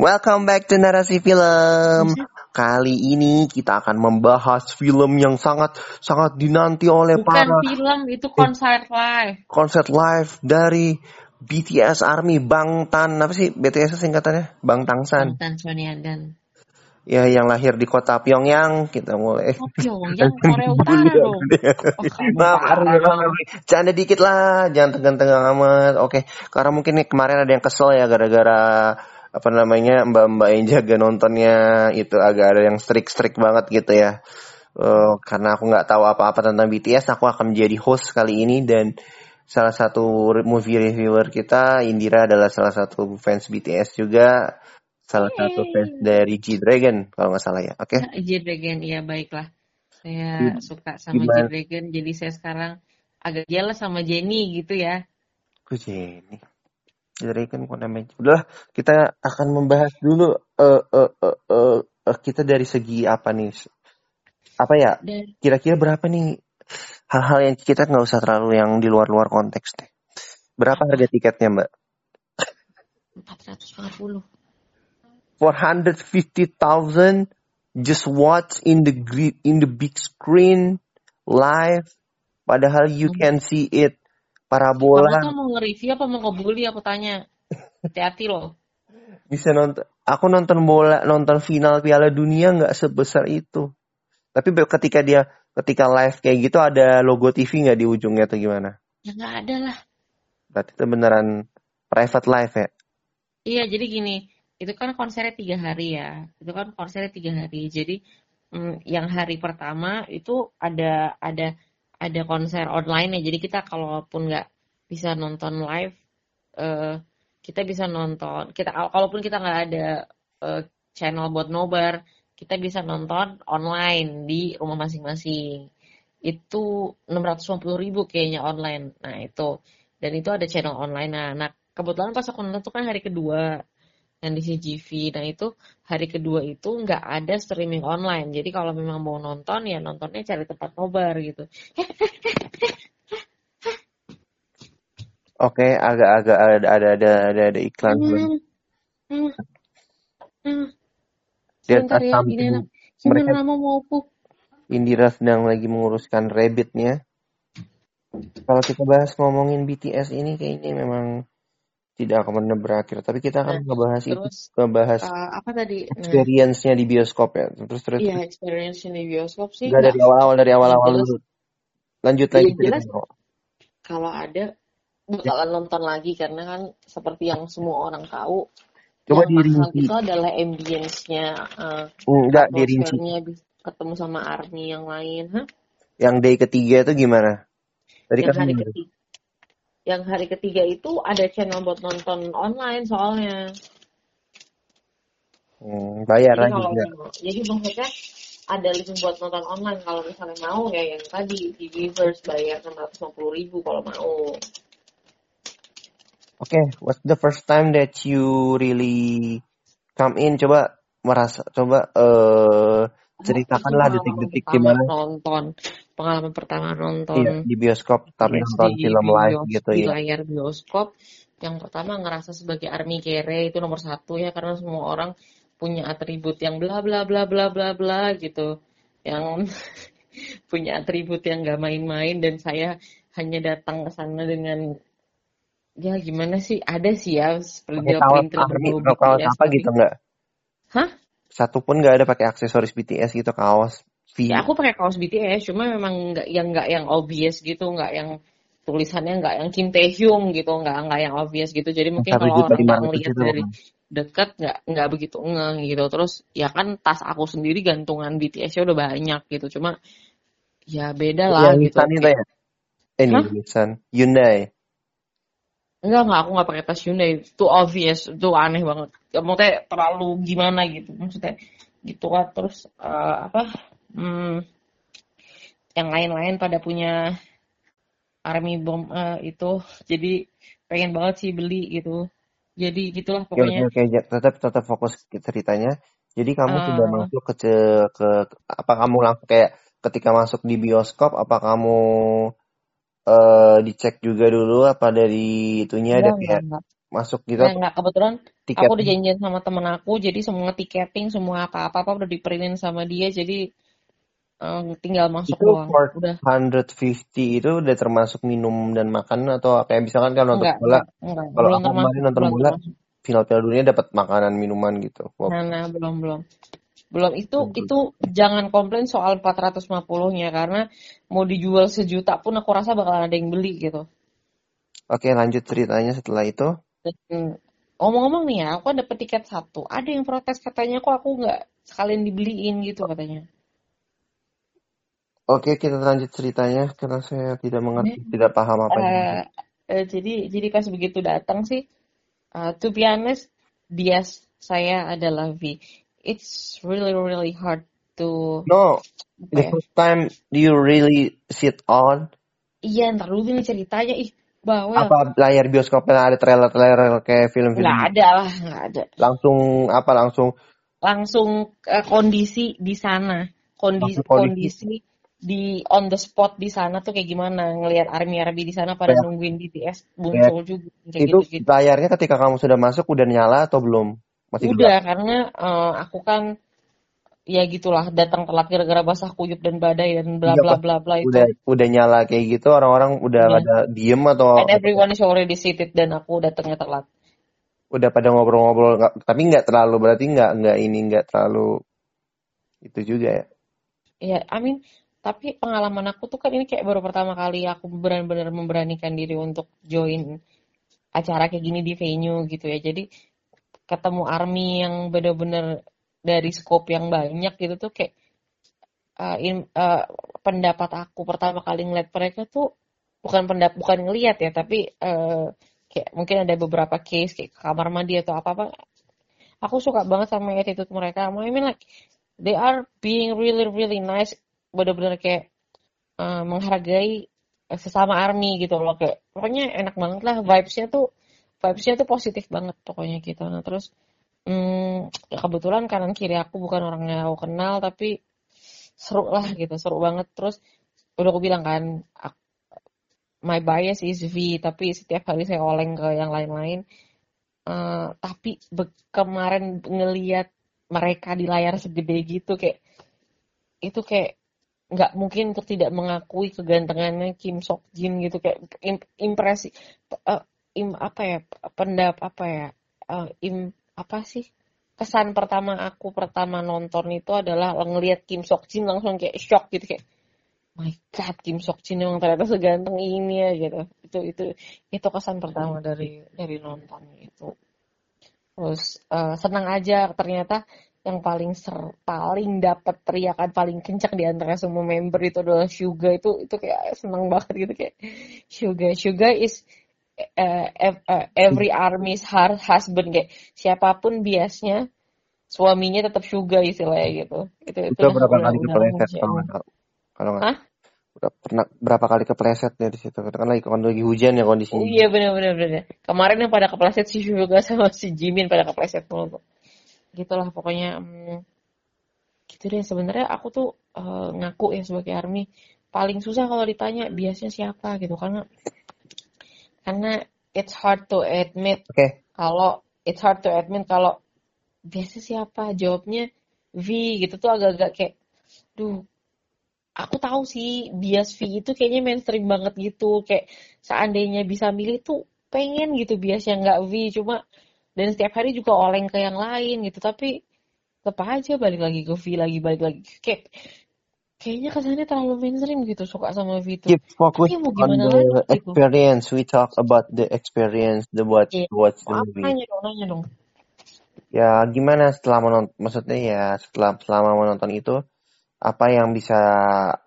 Welcome back to Narasi Film. Kali ini kita akan membahas film yang sangat sangat dinanti oleh Bukan para film, itu konser live. konser live dari BTS Army Bangtan apa sih BTS singkatannya Bangtangsan Bangtan Sonyeondan. ya yang lahir di kota Pyongyang kita mulai Oh, Pyongyang, Korea Utara dong. Oh, kamu Nah. Canda dikit lah, jangan tegang-tegang amat. Oke, karena mungkin nih kemarin ada yang kesel ya gara-gara apa namanya mbak-mbak yang jaga nontonnya itu agak ada yang strict-strict banget gitu ya. Eh, karena aku nggak tahu apa-apa tentang BTS, aku akan menjadi host kali ini dan salah satu movie reviewer kita Indira adalah salah satu fans BTS juga, salah satu fans dari G Dragon kalau nggak salah ya. Oke. G-Dragon, iya baiklah. Saya suka sama Gimana? G-Dragon, jadi saya sekarang agak jealous sama Jenny gitu ya. Gue Jenny. Jadi kan kok namanya. Udah kita akan membahas dulu eh eh eh eh, eh, kita dari segi apa nih? Apa ya? Kira-kira berapa nih hal-hal yang kita nggak usah terlalu yang di luar-luar konteks deh. Berapa harga tiketnya, Mbak? 440. 450,000 just watch in the in the big screen live padahal you can see it Kamu parabola tuh mau nge-review apa mau ngebully aku tanya. Hati-hati loh. bisa nonton aku nonton bola nonton final Piala Dunia nggak sebesar itu tapi ketika dia ketika live kayak gitu ada logo TV nggak di ujungnya atau gimana Ya nggak ada lah. berarti itu beneran private live ya Iya, jadi gini, itu kan konsernya tiga hari ya. Itu kan konsernya tiga hari. Jadi mm, yang hari pertama itu ada ada ada konser online ya. Jadi kita kalaupun nggak bisa nonton live, eh, kita bisa nonton. Kita kal- kalaupun kita nggak ada eh, channel buat nobar, kita bisa nonton online di rumah masing-masing. Itu 650.000 ribu kayaknya online. Nah itu dan itu ada channel online. Nah, nah kebetulan pas aku nonton tuh kan hari kedua yang di CGV. Nah itu hari kedua itu nggak ada streaming online. Jadi kalau memang mau nonton ya nontonnya cari tempat nobar gitu. oke agak-agak ada ada ada ada, ada iklan Hmm, hmm, hmm. Sebentar ya, anak. Sebentar mama mau pup. Indira sedang lagi menguruskan rabbitnya kalau kita bahas ngomongin BTS ini kayaknya memang tidak akan pernah berakhir tapi kita akan Nah, ngebahas itu terus ngebahas eh, apa tadi? Nah, experience-nya di bioskop ya terus terus iya experience di bioskop sih Enggak nggak dari awal-awal dari yang awal-awal dulu. Lanjut yang lagi jelas kalau ada bakalan nonton lagi karena kan seperti yang semua orang tahu Coba dirinci. itu adalah ambience-nya eh, Enggak dirinci. atmosfernya bis- ketemu sama army yang lain Hah? Yang day ketiga itu gimana? Tadi yang kan hari ketiga yang hari ketiga itu ada channel buat nonton online soalnya. Hmm, bayar jadi lagi kalau mau jadi maksudnya ada link buat nonton online. Kalau misalnya mau ya yang tadi di Weverse bayar 650 ribu kalau mau. Oke, what's the first time that you really come in? Coba merasa, coba itu ceritakanlah detik-detik gimana. nonton pengalaman pertama iya nonton di bioskop tapi BTS nonton di film live bios gitu di ya. layar bioskop yang pertama ngerasa sebagai army kere itu nomor satu ya karena semua orang punya atribut yang bla bla bla bla bla bla gitu yang punya atribut yang gak main-main dan saya hanya datang ke sana dengan ya gimana sih ada sih ya army, berbau atau kaos apa gitu enggak? hah Satu pun nggak ada pakai aksesoris BTS gitu, kaos, V. ya aku pakai kaos BTS cuma memang nggak yang nggak yang obvious gitu nggak yang tulisannya nggak yang Kim Taehyung gitu nggak nggak yang obvious gitu jadi mungkin kalau orang lima nggak ratus ngelihat itu. dari dekat nggak nggak begitu ngeh gitu terus ya kan tas aku sendiri gantungan BTS-nya udah banyak gitu cuma ya beda lah Yang gitu kayak ya? Eh, Nissan. Hyundai. enggak enggak aku nggak pakai tas Hyundai itu obvious itu aneh banget ya, maksudnya terlalu gimana gitu maksudnya gitu kan terus eh, apa hmm, yang lain-lain pada punya army bomb eh, itu. Jadi pengen banget sih beli gitu. Jadi gitulah Oke, oke, pokoknya. oke. Ja- Tetap, tetap fokus ke ceritanya. Jadi kamu sudah eh masuk ke, ke, apa kamu langsung kayak ketika masuk di bioskop, apa kamu eh dicek juga dulu apa dari itunya ada enggak enggak kayak enggak. masuk gitu? Nah, nggak kebetulan tiket aku udah janjian sama temen aku, jadi semua tiketing, semua apa-apa udah diperintin sama dia, jadi eh, tinggal masuk itu doang. for Udah 150 itu udah termasuk minum dan makan atau kayak misalkan kalau nonton enggak, bola enggak, kalau belum aku termasuk, kemarin nonton belum bola termasuk. final Piala Dunia dapat makanan minuman gitu wow. Nah, nah, belum, belum. Belum itu Belum. itu jangan komplain soal 450-nya karena mau dijual sejuta pun aku rasa bakalan ada yang beli gitu. oke lanjut ceritanya setelah itu Dan ngomong-ngomong nih ya, aku dapet tiket satu. Ada yang protes katanya kok aku nggak sekalian dibeliin gitu katanya. Oke kita lanjut ceritanya karena saya tidak mengerti tidak paham apa Eh, eh, jadi jadi pas begitu datang sih, uh, to be honest, dia saya adalah V. It's really really hard to no apa the ya? first time do you really sit on Iya, ntar dulu nih ceritanya ih bawel. apa layar bioskopnya ada trailer-trailer kayak film-film Nggak ada lah, nggak ada. langsung apa langsung Langsung eh, kondisi di sana, kondisi langsung kondisi kondisi di on the spot di sana tuh kayak gimana ngelihat army army di sana pada kayak nungguin BTS muncul juga kayak itu gitu gitu. layarnya ketika kamu sudah masuk udah nyala atau belum masih gelap Udah karena eh, aku kan ya gitulah datang telat gara-gara basah kuyup dan badai dan bla iya bla bla bla udah itu. udah nyala kayak gitu orang-orang udah Iya. pada diem atau And everyone is already seated dan aku datangnya telat. udah pada ngobrol-ngobrol tapi nggak terlalu berarti nggak nggak ini nggak terlalu itu juga ya Ya, I mean, tapi pengalaman aku tuh kan ini kayak baru pertama kali aku benar-benar memberanikan diri untuk join acara kayak gini di venue gitu ya. Jadi ketemu army yang benar-benar dari scope yang banyak gitu tuh kayak uh, in- uh, pendapat aku pertama kali ngeliat mereka tuh bukan pendap bukan ngeliat ya tapi uh, kayak mungkin ada beberapa case kayak kamar mandi atau apa apa aku suka banget sama attitude mereka I mean like they are being really really nice bener-bener kayak uh, menghargai sesama army gitu loh kayak pokoknya enak banget lah vibes-nya tuh vibes-nya tuh positif banget pokoknya gitu. Nah terus hmm, ya kebetulan kanan kiri aku bukan orang yang aku kenal tapi seru lah gitu seru banget. Terus udah aku bilang kan ak- my bias is V tapi setiap kali saya oleng ke yang lain-lain. Eh, tapi kemarin ngeliat mereka di layar segede gitu kayak itu kayak nggak mungkin untuk tidak mengakui kegantengannya Kim Sok Jin gitu kayak im- impresi eh, im, apa ya pendap apa ya eh, im, apa sih kesan pertama aku pertama nonton itu adalah ngelihat Kim Sok Jin langsung kayak shock gitu kayak my god Kim Sok Jin emang ternyata seganteng ini ya gitu. Itu itu itu kesan pertama dari dari nonton itu. Terus eh, senang aja ternyata yang paling ser paling dapat teriakan paling kencang di antara semua member itu adalah Suga. Itu itu kayak seneng banget gitu kayak Suga. Suga is eh, every army's har- husband. Kayak siapa pun biasnya suaminya tetap Suga istilahnya gitu. Itu itu itu berapa kali kepleset kalau nggak kalau udah pernah berapa kali kepleset ya di situ? Kan lagi kan lagi hujan ya Oh kondisinya. Iya benar-benar benar. Kemarin yang pada kepleset si Suga sama si Jimin pada kepleset mulu. Gitulah pokoknya hmm, gitu deh. Sebenarnya aku tuh eh, ngaku ya sebagai army paling susah kalau ditanya biasanya siapa gitu karena karena it's hard to admit oke. kalau it's hard to admit kalau biasa siapa jawabnya V gitu tuh agak-agak kayak duh aku tahu sih bias V itu kayaknya mainstream banget gitu. Kayak seandainya bisa milih tuh pengen gitu bias yang nggak V cuma dan setiap hari juga oleng ke yang lain gitu. Tapi tetap aja balik lagi ke V lagi balik lagi. Kayak kayaknya kesannya terlalu mainstream gitu suka sama V itu keep focus tapi mau on gimana the lagi gitu. experience. We talk about the experience the watch Iya. watch the Maaf, movie nanya dong nanya dong. Ya gimana setelah menonton maksudnya ya setelah selama menonton itu apa yang bisa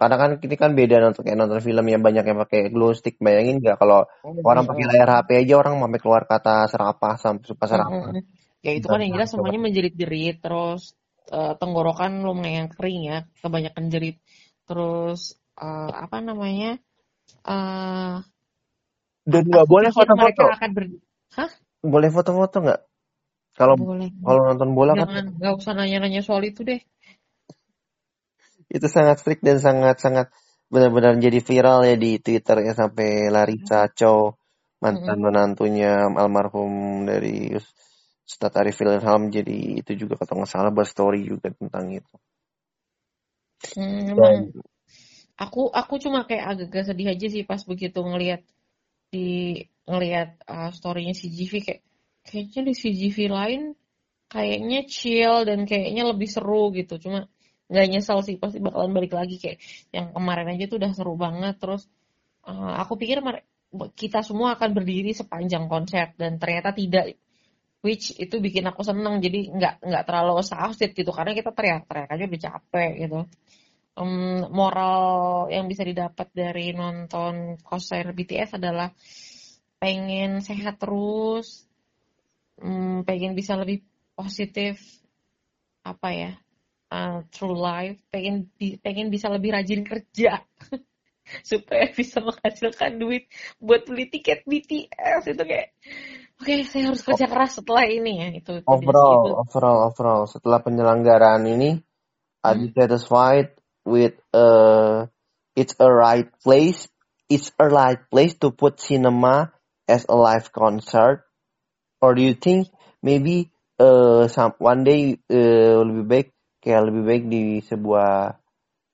karena kan ini kan beda nonton kayak nonton film yang banyak yang pakai glow stick bayangin nggak kalau orang pakai layar HP aja orang sampai keluar kata serapah sampai sumpah serapah Mm-mm. Ya itu kan yang jelas semuanya menjerit-jerit terus eh, tenggorokan lumayan kering ya, kebanyakan jerit. Terus eh, apa namanya? eh dan nggak boleh foto-foto akan ber Hah? boleh foto-foto nggak kalau kalau nonton bola kan Jangan nggak usah nanya-nanya soal itu deh. Itu sangat strict dan sangat sangat benar-benar jadi viral ya di Twitter ya sampai Larissa Chow mantan menantunya almarhum dari Ustadz Arif Ilham jadi itu juga kata nggak salah berstory juga tentang itu. Hmm, emang aku aku cuma kayak agak-agak sedih aja sih pas begitu ngelihat di ngelihat uh, storynya CGV kayak kayaknya di CGV lain kayaknya chill dan kayaknya lebih seru gitu. Cuma nggak nyesel sih pasti bakalan balik lagi kayak yang kemarin aja tuh udah seru banget terus uh, aku pikir kita semua akan berdiri sepanjang konser dan ternyata tidak which itu bikin aku seneng jadi nggak nggak terlalu exhausted gitu karena kita teriak-teriak aja udah capek gitu. Um, moral yang bisa didapat dari nonton konser BTS adalah pengen sehat terus um, pengen bisa lebih positif apa ya uh, true life pengen pengen bisa lebih rajin kerja. Supaya bisa menghasilkan duit buat beli tiket BTS itu kayak oke okay, saya harus kerja keras setelah ini ya. Itu, itu overall itu. overall overall. Setelah penyelenggaraan ini hmm. are you satisfied with uh it's a right place? It's a right place to put cinema as a live concert? Or do you think maybe uh some one day uh, lebih baik kayak lebih baik di sebuah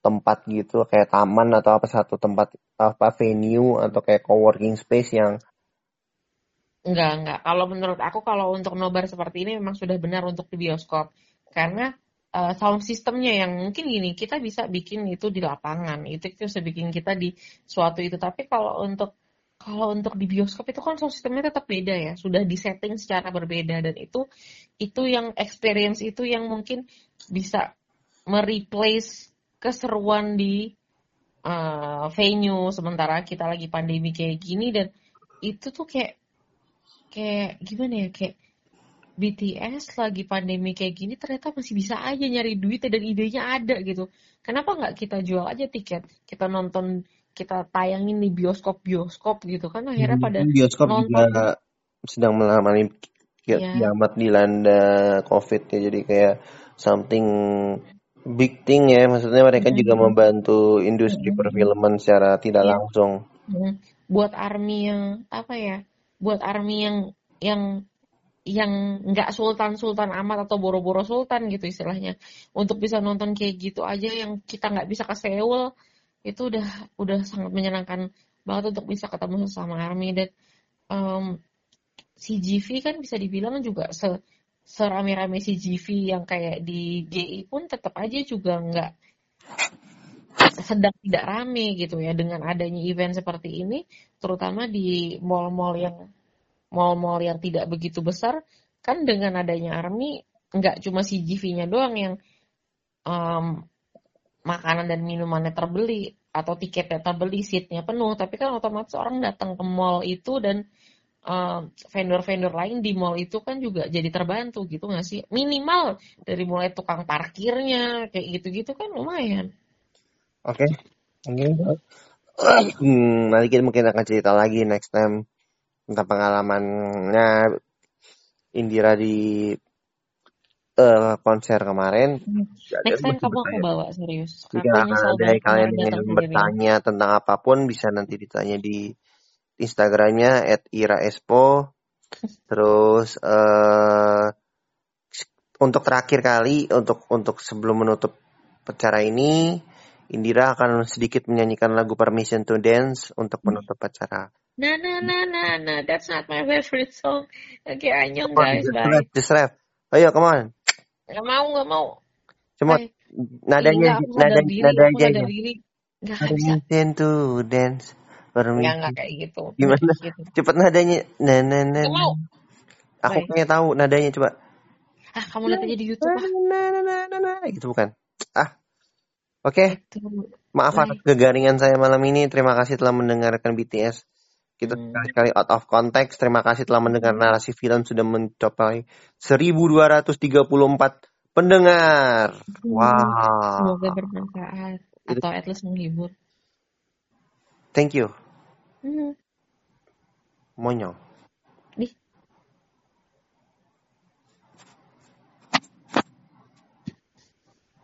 tempat gitu kayak taman atau apa satu tempat apa venue atau kayak coworking space yang Enggak, enggak. Kalau menurut aku kalau untuk nobar seperti ini memang sudah benar untuk di bioskop. Karena uh, sound systemnya yang mungkin gini, kita bisa bikin itu di lapangan. Itu itu bisa bikin kita di suatu itu. Tapi kalau untuk kalau untuk di bioskop itu kan sound systemnya tetap beda ya. Sudah disetting secara berbeda dan itu itu yang experience itu yang mungkin bisa mereplace keseruan di uh, venue sementara kita lagi pandemi kayak gini dan itu tuh kayak kayak gimana ya kayak BTS lagi pandemi kayak gini ternyata masih bisa aja nyari duit dan idenya ada gitu. Kenapa nggak kita jual aja tiket, kita nonton, kita tayangin di bioskop-bioskop gitu kan akhirnya pada bioskop nonton. juga sedang mengalami yeah. kiamat dilanda COVID ya jadi kayak something big thing ya maksudnya mereka mm -hmm. juga membantu industri mm -hmm. perfilman secara tidak yeah. langsung mm -hmm. buat army yang apa ya buat army yang yang yang nggak sultan sultan amat atau boro-boro sultan gitu istilahnya untuk bisa nonton kayak gitu aja yang kita nggak bisa ke Seoul itu udah udah sangat menyenangkan banget untuk bisa ketemu sama army. Dan um, CGV kan bisa dibilang juga se serame-rame CGV yang kayak di GI pun tetap aja juga nggak sedang tidak rame gitu ya. Dengan adanya event seperti ini terutama di mall-mall yang mall-mall yang tidak begitu besar kan dengan adanya army nggak cuma CGV-nya doang yang um, makanan dan minumannya terbeli atau tiketnya terbeli seatnya penuh. Tapi kan otomatis orang datang ke mall itu dan vendor-vendor uh, lain di mall itu kan juga jadi terbantu gitu nggak sih? Minimal dari mulai tukang parkirnya kayak gitu-gitu kan lumayan. Oke okay. hmm, nanti kita mungkin akan cerita lagi next time tentang pengalamannya Indira di uh, konser kemarin. Next time kamu aku bawa serius. Jika ada kalian yang bertanya tentang apa pun bisa nanti ditanya di Instagramnya @iraespo. Terus uh, untuk terakhir kali untuk untuk sebelum menutup acara ini, Indira akan sedikit menyanyikan lagu Permission to Dance untuk menutup acara. Nah, nah, nah, nah, nah, that's not my favorite song. Oke, okay, anyong guys, bye. Just rap. Ayo, come on. Gak mau, gak mau. Cuma nadanya, nadanya, nadanya. Permission to dance. Permisi. Enggak, enggak kayak gitu. Gimana? Gitu. Cepet nadanya. Nah, nah, nah. Mau. Aku Baik. pengen tahu nadanya coba. Ah, kamu lihat aja di YouTube ah. Nah, nah, nah, nah, nah. Gitu bukan? Ah. Oke. Okay. Maaf atas kegaringan saya malam ini. Terima kasih telah mendengarkan BTS. Kita hmm. sekali-kali out of context. Terima kasih telah mendengar narasi film sudah mencapai 1234 pendengar. Hmm. Wow. Semoga bermanfaat atau at least menghibur. Thank you. Mm-hmm. Moño.